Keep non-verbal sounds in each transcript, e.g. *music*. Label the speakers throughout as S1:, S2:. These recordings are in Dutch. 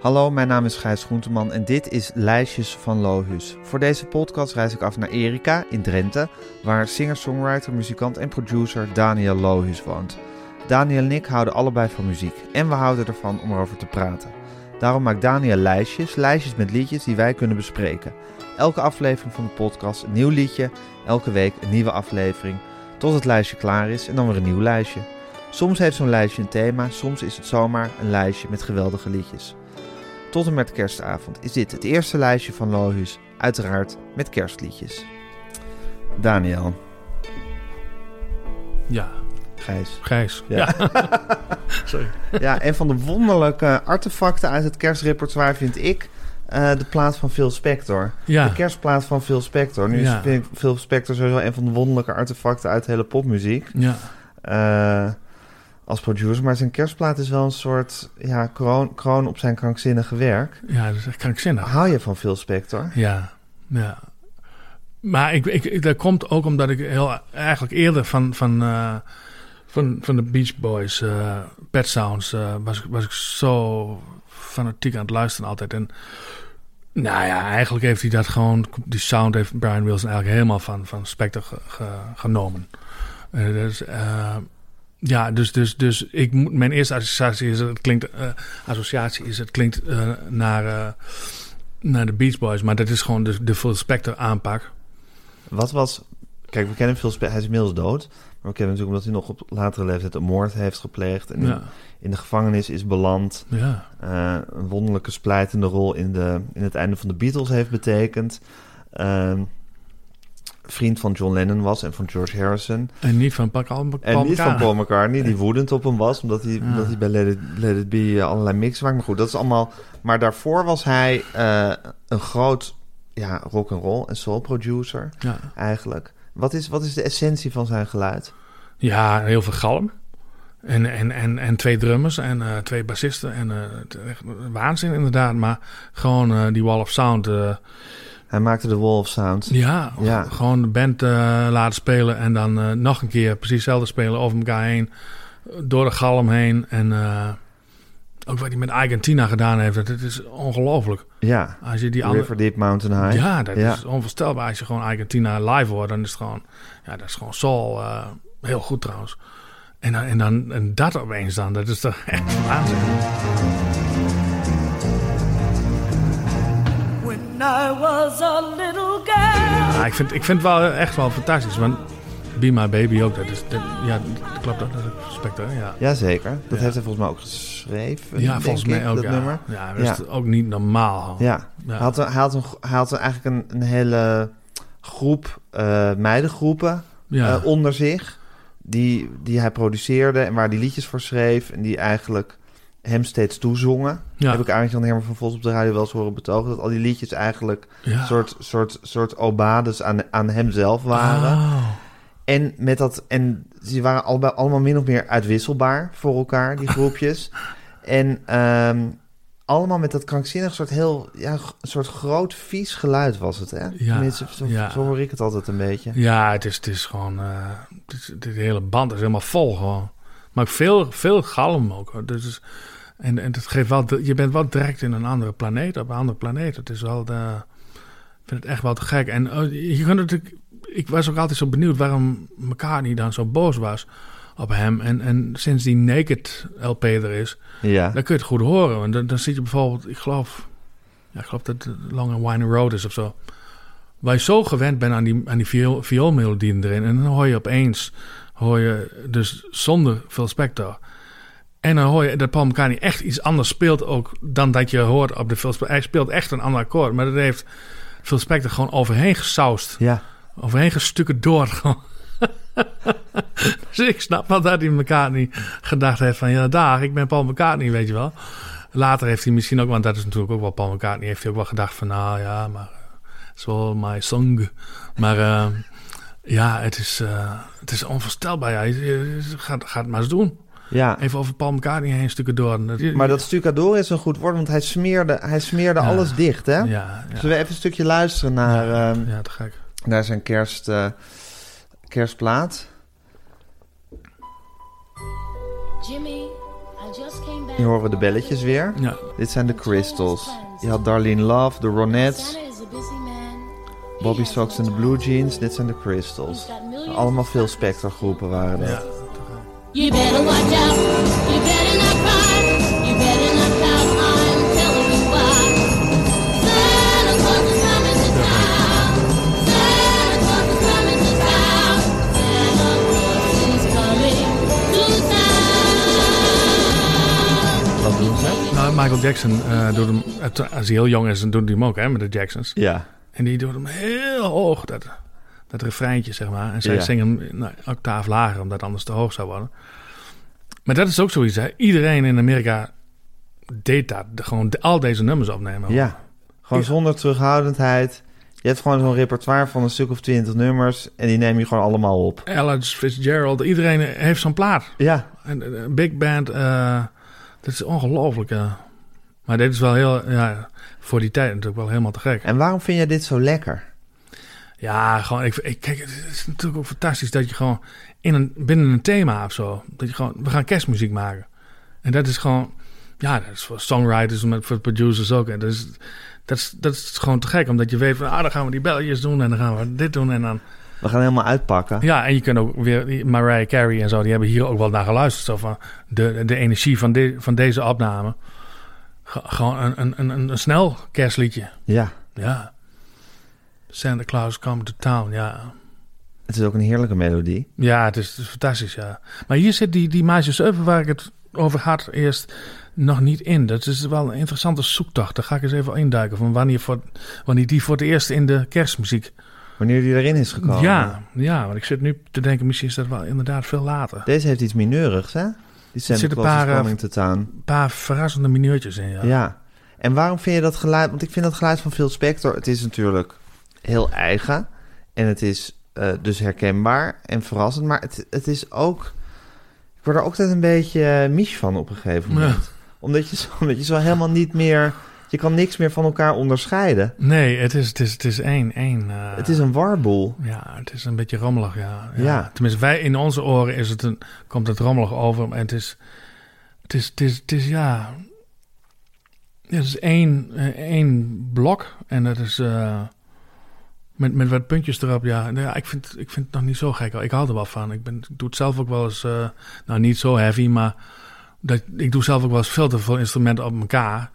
S1: Hallo, mijn naam is Gijs Groenteman en dit is Lijstjes van Lohus. Voor deze podcast reis ik af naar Erika in Drenthe, waar singer-songwriter, muzikant en producer Daniel Lohus woont. Daniel en ik houden allebei van muziek en we houden ervan om erover te praten. Daarom maakt Daniel lijstjes, lijstjes met liedjes die wij kunnen bespreken. Elke aflevering van de podcast een nieuw liedje, elke week een nieuwe aflevering, tot het lijstje klaar is en dan weer een nieuw lijstje. Soms heeft zo'n lijstje een thema, soms is het zomaar een lijstje met geweldige liedjes. Tot en met kerstavond is dit het eerste lijstje van Lohus, uiteraard met kerstliedjes. Daniel,
S2: Ja,
S1: Gijs.
S2: Gijs.
S1: Ja.
S2: Ja. *laughs* Sorry.
S1: Ja, een van de wonderlijke artefacten uit het kerstrepertoire vind ik eh, de plaat van Phil Spector.
S2: Ja.
S1: De kerstplaat van Phil Spector. Nu
S2: Ja.
S1: is Phil Spector sowieso een van de wonderlijke artefacten uit de hele popmuziek.
S2: Ja.
S1: eh, als producer. Maar zijn kerstplaat is wel een soort ja, kroon, kroon op zijn krankzinnige werk.
S2: ja, dat is echt krankzinnig.
S1: Hou je van Phil Spector?
S2: Ja, ja. Maar ik, ik, ik- dat komt ook omdat ik heel, eigenlijk eerder van, van, eh, van, van de Beach Boys, eh Pet Sounds, eh, was, was ik zo fanatiek aan het luisteren altijd. En nou ja, eigenlijk heeft hij dat gewoon, die sound heeft Brian Wilson eigenlijk helemaal van, van ge- ge- genomen. Dus, ja, dus, dus, dus ik moet, mijn eerste associatie is, het klinkt, eh, associatie is, het klinkt eh, naar, eh, naar de Beach Boys, maar dat is gewoon de, de Full Spectre aanpak.
S1: Wat was... Kijk, we kennen Phil Spector. Hij is inmiddels dood. Maar we kennen natuurlijk omdat hij nog op latere leeftijd een moord heeft gepleegd. En in,
S2: Ja,
S1: in de gevangenis is beland.
S2: ja,
S1: een wonderlijke splijtende rol in, de, in het einde van de Beatles heeft betekend. Ehm, vriend van John Lennon was en van George Harrison.
S2: en niet van Paul, Paul
S1: En niet van
S2: McCartney.
S1: Paul McCartney, die woedend op hem was, omdat hij,
S2: Ja.
S1: omdat hij bij Let It, Let It Be eh, allerlei mixen maakte. Maar goed, dat is allemaal... Maar daarvoor was hij eh, een groot ja, rock and roll en soul producer
S2: Ja.
S1: eigenlijk. Wat is, wat is de essentie van zijn geluid?
S2: ja, heel veel galm. En, en, en, en twee drummers en eh, twee bassisten. En echt waanzin inderdaad. Maar gewoon die wall of sound.
S1: Hij maakte de Wall of Sound.
S2: ja, gewoon de band eh, laten spelen. En dan eh, nog een keer precies hetzelfde spelen over elkaar heen. Door de galm heen. En eh, ook wat hij met Argentina gedaan heeft. Dat is ongelooflijk.
S1: Ja,
S2: Als je die andere...
S1: River Deep Mountain High.
S2: Ja, dat
S1: Ja.
S2: is onvoorstelbaar. Als je gewoon Argentina live hoort, dan is het gewoon... Ja, dat is gewoon soul. heel goed trouwens. En, dan, en, dan, en dat opeens dan, dat is toch echt waanzin.
S3: Was a little girl.
S2: Ja, ik, vind, ik vind het wel echt wel fantastisch. Want Be My Baby ook, dat is... Dat, ja, dat klopt dat. Dat is ja.
S1: Jazeker, dat
S2: Ja.
S1: heeft hij volgens mij ook geschreven.
S2: Ja, volgens
S1: ik,
S2: mij ook,
S1: dat
S2: ja.
S1: nummer.
S2: Ja, dat is
S1: Ja.
S2: ook niet normaal.
S1: Ja,
S2: Ja.
S1: Hij, had een, hij, had een, hij had een- eigenlijk een, een hele groep eh, meidengroepen
S2: Ja.
S1: eh, onder zich. Die, die hij produceerde en waar die liedjes voor schreef. En die eigenlijk hem steeds toezongen.
S2: ja.
S1: Heb ik eigenlijk Jan Herman van Vos op de radio wel eens horen betogen. Dat al die liedjes eigenlijk
S2: ja.
S1: soort, soort, soort obades aan, aan hemzelf waren.
S2: Oh.
S1: En, met dat, en ze waren allebei, allemaal min of meer uitwisselbaar voor elkaar, die *laughs* groepjes. en ehm, allemaal met dat krankzinnig soort heel, ja, soort groot vies geluid was het, hè?
S2: Ja,
S1: Tenminste, zo,
S2: ja.
S1: zo hoor ik het altijd een beetje.
S2: Ja, het is, het is gewoon... eh, het is, de hele band is helemaal vol gewoon. Maar veel, veel galm ook. Dus, is- en, en het geeft wel... Je bent wel direct in een andere planeet, op een andere planeet. Het is wel... De, ik vind het echt wel te gek. En eh, je kunt natuurlijk... Ik was ook altijd zo benieuwd waarom McCartney dan zo boos was op hem. En, en sinds die Naked LP er is,
S1: Ja,
S2: dan kun je het goed horen. Want dan, dan zie je bijvoorbeeld, ik geloof, ja, ik geloof dat het Long and Wine Road is of zo. Waar je zo gewend bent aan die, aan die viool, vioolmelodieën erin. En dan hoor je opeens, hoor je dus zonder Phil Spector. En dan hoor je dat Paul McCartney echt iets anders speelt ook dan dat je hoort op de Phil Spector. Hij speelt echt een ander akkoord. Maar dat heeft Phil Spector gewoon overheen gesausd.
S1: ja.
S2: Overheen gestukken door. gewoon. *laughs* dus ik snap wel dat hij McCartney gedacht heeft van... Ja, dag, ik ben Paul McCartney, weet je wel. Later heeft hij misschien ook... Want dat is natuurlijk ook wel Paul McCartney... Heeft hij ook wel gedacht van... Nou ja, maar... Zo, my song. Maar eh, ja, het is, eh, het is onvoorstelbaar. Ja. Je- je- Gaat, gaat het maar eens doen.
S1: ja.
S2: Even over Paul McCartney heen stukken door.
S1: Maar dat stucador is een goed woord, want hij smeerde, hij smeerde
S2: Ja.
S1: alles dicht, hè?
S2: Ja, ja.
S1: Zullen we even een stukje luisteren naar, ehm,
S2: ja, te gek.
S1: naar zijn kerst, eh, kerstplaat?
S4: Jimmy, I just came back
S1: Hier horen we de belletjes weer.
S2: Ja.
S1: Dit zijn de Crystals. Je had Darlene Love, de Ronettes, Bobby Sox en de Blue Jeans. Dit zijn de Crystals. Allemaal veel Spectre groepen waren dat.
S2: ja.
S4: You better watch out. You better not cry. You better not pout. I'm telling you why. Santa Claus is coming to town. Santa Claus is coming to town. Santa Claus is coming to town.
S1: Wat doen ze?
S2: Nou, Michael Jackson eh, doet hem, het- als hij heel jong is, dan doet hij hem ook hè, met de Jacksons.
S1: Ja.
S2: En die doet hem heel hoog, dat, dat refreintje, zeg maar. En zij
S1: Ja.
S2: zingen hem nou, een octaaf lager, omdat het anders te hoog zou worden. Maar dat is ook zoiets, hè. Iedereen in Amerika deed dat. Gewoon al deze nummers opnemen.
S1: Ja. Gewoon
S2: Ja.
S1: zonder terughoudendheid. Je hebt gewoon zo'n repertoire van een stuk of twintig nummers. En die neem je gewoon allemaal op.
S2: Ella Fitzgerald, iedereen heeft zo'n plaat.
S1: Ja.
S2: En eh, Big Band, eh, dat is ongelooflijk. eh. Maar dit is wel heel, ja, voor die tijd natuurlijk wel helemaal te gek.
S1: En waarom vind jij dit zo lekker?
S2: Ja, gewoon, ik, ik, kijk, het is natuurlijk ook fantastisch dat je gewoon in een, binnen een thema of zo, dat je gewoon, we gaan kerstmuziek maken. En dat is gewoon, ja, dat is voor songwriters, maar voor producers ook. En dat is, dat is, dat is gewoon te gek, omdat je weet van, ah, dan gaan we die belletjes doen en dan gaan we dit doen en dan...
S1: We gaan helemaal uitpakken.
S2: Ja, en je kunt ook weer, Mariah Carey en zo, die hebben hier ook wel naar geluisterd. Zo van, de, de energie van, de, van deze opname. Ge- gewoon een, een, een, een snel kerstliedje.
S1: Ja.
S2: Ja. Santa Claus come to town, ja.
S1: Het is ook een heerlijke melodie.
S2: Ja, het is, het is fantastisch, ja. Maar hier zit die, die Maatje 7 waar ik het over had eerst nog niet in. Dat is wel een interessante zoektocht. Daar ga ik eens even induiken. Van wanneer, voor, wanneer die voor het eerst in de kerstmuziek...
S1: Wanneer die erin is gekomen.
S2: Ja, ja, want ik zit nu te denken, misschien is dat wel inderdaad veel later.
S1: Deze heeft iets mineurigs, hè? Die Santa
S2: zit een paar, eh. Een paar verrassende minuutjes in, ja.
S1: Ja. En waarom vind je dat geluid? Want ik vind dat geluid van Phil Spector... Het is natuurlijk heel eigen. En het is eh, dus herkenbaar en verrassend. Maar het, het is ook... Ik word er ook altijd een beetje uh, mies van op een gegeven moment. Omdat, je zo, omdat je zo helemaal niet meer... Je kan niks meer van elkaar onderscheiden.
S2: Nee, het is, het is, het is één... één eh,
S1: Het is een warboel.
S2: Ja, het is een beetje rommelig, ja.
S1: Ja.
S2: Tenminste, wij in onze oren is het een, komt het rommelig over. En het is, het is, het is, het is ja... Het is één, eh, één blok en dat is... eh, met, met wat puntjes erop, ja. Nou ja ik, vind, ik vind het nog niet zo gek. Ik hou er wel van. Ik, ben, ik doe het zelf ook wel eens... nou, niet zo heavy, maar... Dat, ik doe zelf ook wel eens veel te veel instrumenten op elkaar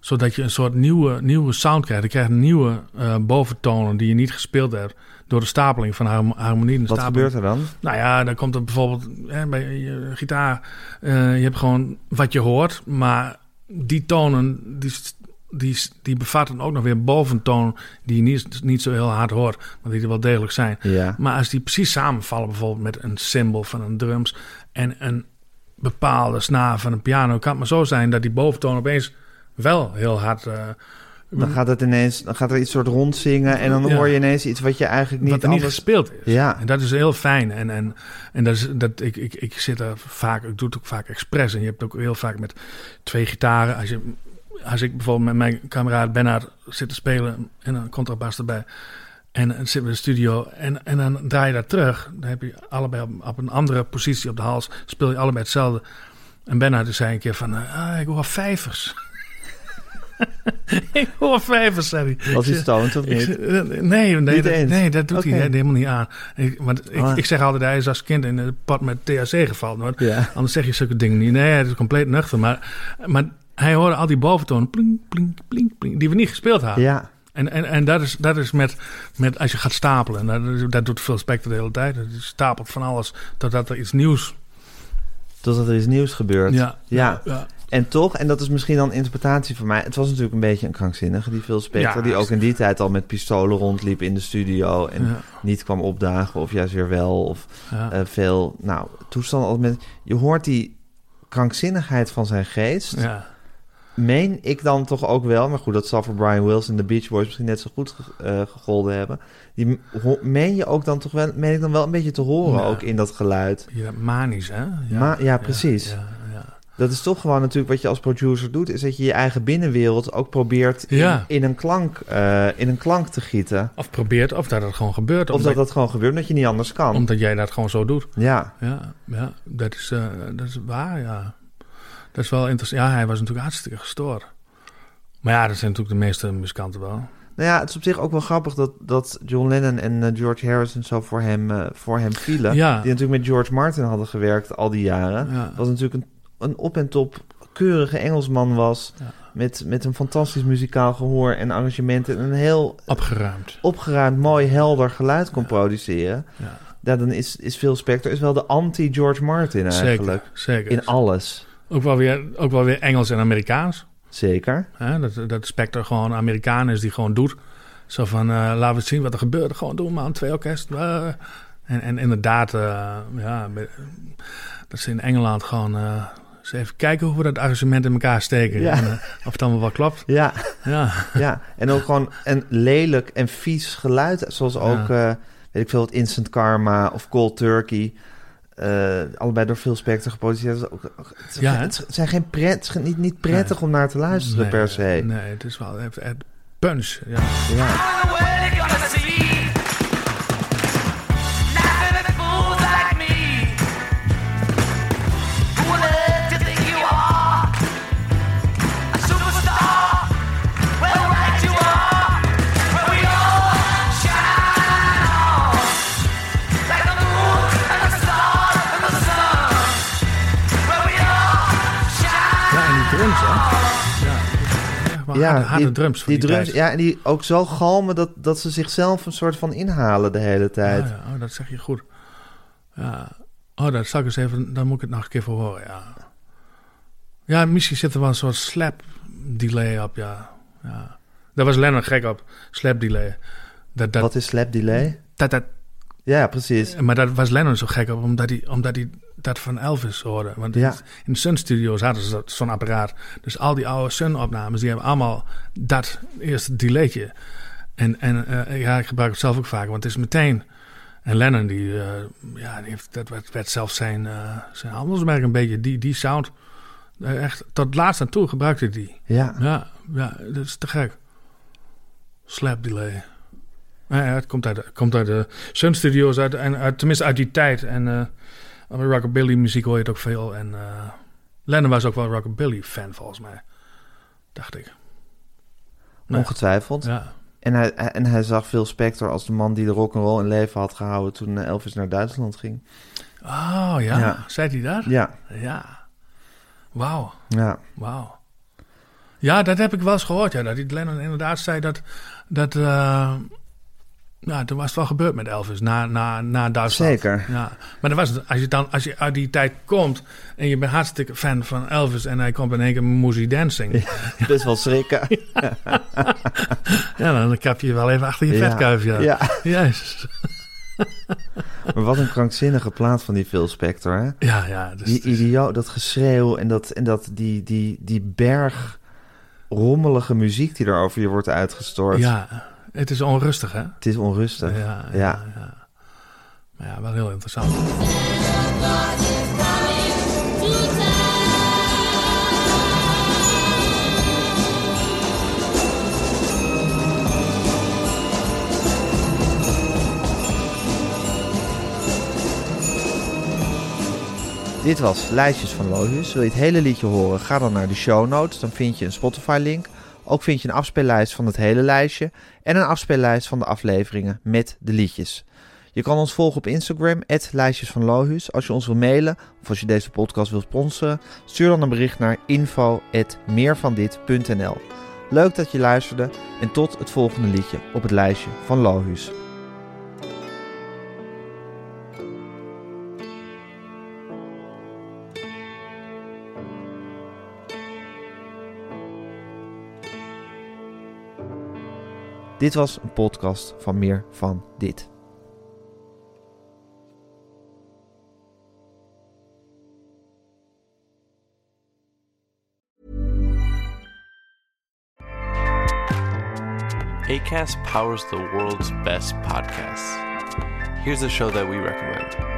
S2: zodat je een soort nieuwe, nieuwe sound krijgt. Je krijgt nieuwe uh, boventonen die je niet gespeeld hebt door de stapeling van harm harmonie.
S1: Wat gebeurt er dan?
S2: Nou ja, dan komt er bijvoorbeeld hè, bij je gitaar. Uh, je hebt gewoon wat je hoort, maar die tonen die, die, die bevatten ook nog weer boventonen die je niet, niet zo heel hard hoort, maar die er wel degelijk zijn.
S1: Ja.
S2: Maar als die precies samenvallen, bijvoorbeeld met een cymbal van een drums en een bepaalde snaar van een piano, kan het maar zo zijn dat die boventoon opeens wel heel hard. Uh,
S1: dan gaat het ineens, dan gaat er iets soort rondzingen en dan ja. hoor je ineens iets wat je eigenlijk niet
S2: wat er
S1: anders...
S2: niet gespeeld is.
S1: Ja.
S2: En dat is heel fijn. En, en, en dat is, dat, ik, ik, ik zit er vaak, ik doe het ook vaak expres. En je hebt ook heel vaak met twee gitaren. Als, je, als ik bijvoorbeeld met mijn kameraad Bernard zit te spelen en een contrabas erbij. En dan zitten we in de studio en, en dan draai je daar terug. Dan heb je allebei op, op een andere positie op de hals. Speel je allebei hetzelfde. En Bernard zei een keer van, ah, ik hoor vijvers. *laughs* ik hoor vijvers, zei hij.
S1: Was hij stoned of niet?
S2: Ik, nee, nee,
S1: niet
S2: dat, nee, dat doet
S1: okay.
S2: hij helemaal niet aan. Ik, want ik,
S1: Ah.
S2: ik zeg altijd, hij is als kind in het pad met THC gevallen. Hoor.
S1: Ja.
S2: Anders zeg je zulke dingen niet. Nee, het is compleet nuchter. Maar, maar hij hoorde al die boventonen, plink, plink, plink, plink, die we niet gespeeld hadden.
S1: Ja.
S2: En, en, en dat is, dat is met, met als je gaat stapelen. Dat, dat doet veel Spectre de hele tijd. Je stapelt van alles totdat er iets nieuws...
S1: Totdat er iets nieuws gebeurt.
S2: Ja.
S1: ja.
S2: ja.
S1: En toch, en dat is misschien dan interpretatie van mij... het was natuurlijk een beetje een krankzinnige, die Phil Spector...
S2: Ja,
S1: die ook in die tijd al met pistolen rondliep in de studio... en
S2: Ja.
S1: niet kwam opdagen of juist weer wel. Of
S2: Ja.
S1: eh, veel, nou, toestanden. als Met, je hoort die krankzinnigheid van zijn geest...
S2: ja.
S1: meen ik dan toch ook wel... maar goed, dat zal voor Brian Wilson en de Beach Boys... misschien net zo goed ge- eh, gegolden hebben... die meen je ook dan toch wel... meen ik dan wel een beetje te horen ook in dat geluid...
S2: Ja, manisch, hè? Ja,
S1: Ma- ja, precies. Dat is toch gewoon natuurlijk wat je als producer doet, is dat je je eigen binnenwereld ook probeert in,
S2: Ja.
S1: in, een, klank, eh, in een klank te gieten.
S2: Of probeert, of dat het gewoon gebeurt.
S1: Of
S2: omdat,
S1: dat dat gewoon gebeurt, omdat je niet anders kan.
S2: omdat jij dat gewoon zo doet.
S1: Ja,
S2: Ja, ja dat, is, eh, dat is waar, ja. Dat is wel interessant. Ja, hij was natuurlijk hartstikke gestoord. Maar ja, dat zijn natuurlijk de meeste muzikanten wel.
S1: Nou ja, het is op zich ook wel grappig dat, dat John Lennon en eh, George Harrison zo voor hem, voor hem vielen.
S2: Ja.
S1: Die natuurlijk met George Martin hadden gewerkt al die jaren.
S2: Ja.
S1: Wat natuurlijk een, een op en top keurige Engelsman was.
S2: Ja.
S1: Met, met een fantastisch muzikaal gehoor en arrangementen. En een heel
S2: Opgeruimd.
S1: opgeruimd, mooi, helder geluid kon produceren.
S2: Ja.
S1: Ja, dan is, is Phil Spector is wel de anti-George Martin eigenlijk.
S2: Zeker, zeker.
S1: In alles.
S2: Ook wel, weer, ook wel weer Engels en Amerikaans.
S1: Zeker.
S2: Dat, dat Spector gewoon Amerikaan is die gewoon doet. Zo van, eh, laten we zien wat er gebeurt. Gewoon doen man, twee orkest. eh. en, en inderdaad, eh, ja, dat ze in Engeland gewoon... even kijken hoe we dat arrangement in elkaar steken.
S1: Ja.
S2: En, eh, of het allemaal wel klopt.
S1: Ja,
S2: Ja,
S1: ja. En ook gewoon een lelijk en vies geluid. Zoals ook, eh, weet ik veel, het Instant Karma of Cold Turkey. Eh, allebei door Phil Spector geproduceerd. Het,
S2: Ja,
S1: het zijn geen pret, het is niet, niet prettig om naar te luisteren
S2: nee,
S1: per se.
S2: Nee, het is wel het, het punch. Ja.
S1: Ja.
S2: ja, Ja, harde, harde
S1: die,
S2: drums
S1: die,
S2: die,
S1: drums,
S2: tijd.
S1: ja, en die ook zo galmen dat, dat ze zichzelf een soort van inhalen de hele tijd.
S2: Ja, ja, oh, dat zeg je goed. Ja. Oh, dat zal ik eens even... Dan moet ik het nog een keer voor horen, ja. Ja, misschien zit er wel een soort slap delay op, ja. ja. Daar was Lennon gek op. Slap delay. Dat, dat,
S1: Wat is slap delay?
S2: dat, dat,
S1: Ja, precies.
S2: maar dat was Lennon zo gek op, omdat hij, omdat hij dat van Elvis hoorde. Want
S1: Ja.
S2: in de Sun Studios hadden ze zo'n apparaat. Dus al die oude Sun-opnames, die hebben allemaal dat eerste delaytje. En, en eh, ja, ik gebruik het zelf ook vaak, want het is meteen... En Lennon, die, eh, ja, die heeft, dat werd, werd zelfs zijn, eh zijn handelsmerk een beetje, die, die sound. echt, tot laatst aan toe gebruikte hij die.
S1: Ja.
S2: Ja, ja, dat is te gek. Slap delay. Ja, het komt uit, komt uit de Sun Studios, uit, en uit, tenminste uit die tijd. En eh rockabilly muziek hoor je het ook veel. En eh Lennon was ook wel een rockabilly fan volgens mij. Dacht ik. Nee.
S1: Ongetwijfeld.
S2: Ja.
S1: En, hij, en hij zag Phil Spector als de man die de rock'n'roll in leven had gehouden toen eh, Elvis naar Duitsland ging.
S2: Oh ja,
S1: Ja.
S2: zei hij dat?
S1: Ja,
S2: Ja. Wauw,
S1: ja.
S2: wauw. Ja, dat heb ik wel eens gehoord. Ja, dat die Lennon inderdaad zei dat... dat eh, ja, toen was het wel gebeurd met Elvis na, na, na Duitsland.
S1: Zeker.
S2: Ja, maar dat was het. Als je, dan, als je uit die tijd komt en je bent hartstikke fan van Elvis... en hij komt in één keer Moesie Dancing...
S1: Best wel schrikken. *laughs*
S2: Ja, dan kap je je wel even achter je
S1: Ja.
S2: vetkuif. Ja.
S1: Ja.
S2: Jezus.
S1: Maar wat een krankzinnige plaat van die Phil Spector, hè?
S2: Ja, ja. Dus,
S1: Die idioot, dat geschreeuw en, dat, en dat, die, die, die berg rommelige muziek die er over je wordt uitgestort.
S2: ja, het is onrustig, hè?
S1: Het is onrustig.
S2: Ja, ja,
S1: Ja.
S2: ja. Maar ja, wel heel interessant.
S1: Dit was Lijstjes van Lohuus. Wil je het hele liedje horen? Ga dan naar de show notes. Dan vind je een Spotify-link. Ook vind je een afspeellijst van het hele lijstje. En een afspeellijst van de afleveringen met de liedjes. Je kan ons volgen op Instagram, Lijstjes van Lohuus. Als je ons wil mailen of als je deze podcast wilt sponsoren, stuur dan een bericht naar info.meervandit.nl. Leuk dat je luisterde en tot het volgende liedje op het lijstje van Lohuus. Dit was een podcast van Meer van Dit.
S5: ACAST powers the world's best podcasts. Here's a show that we recommend.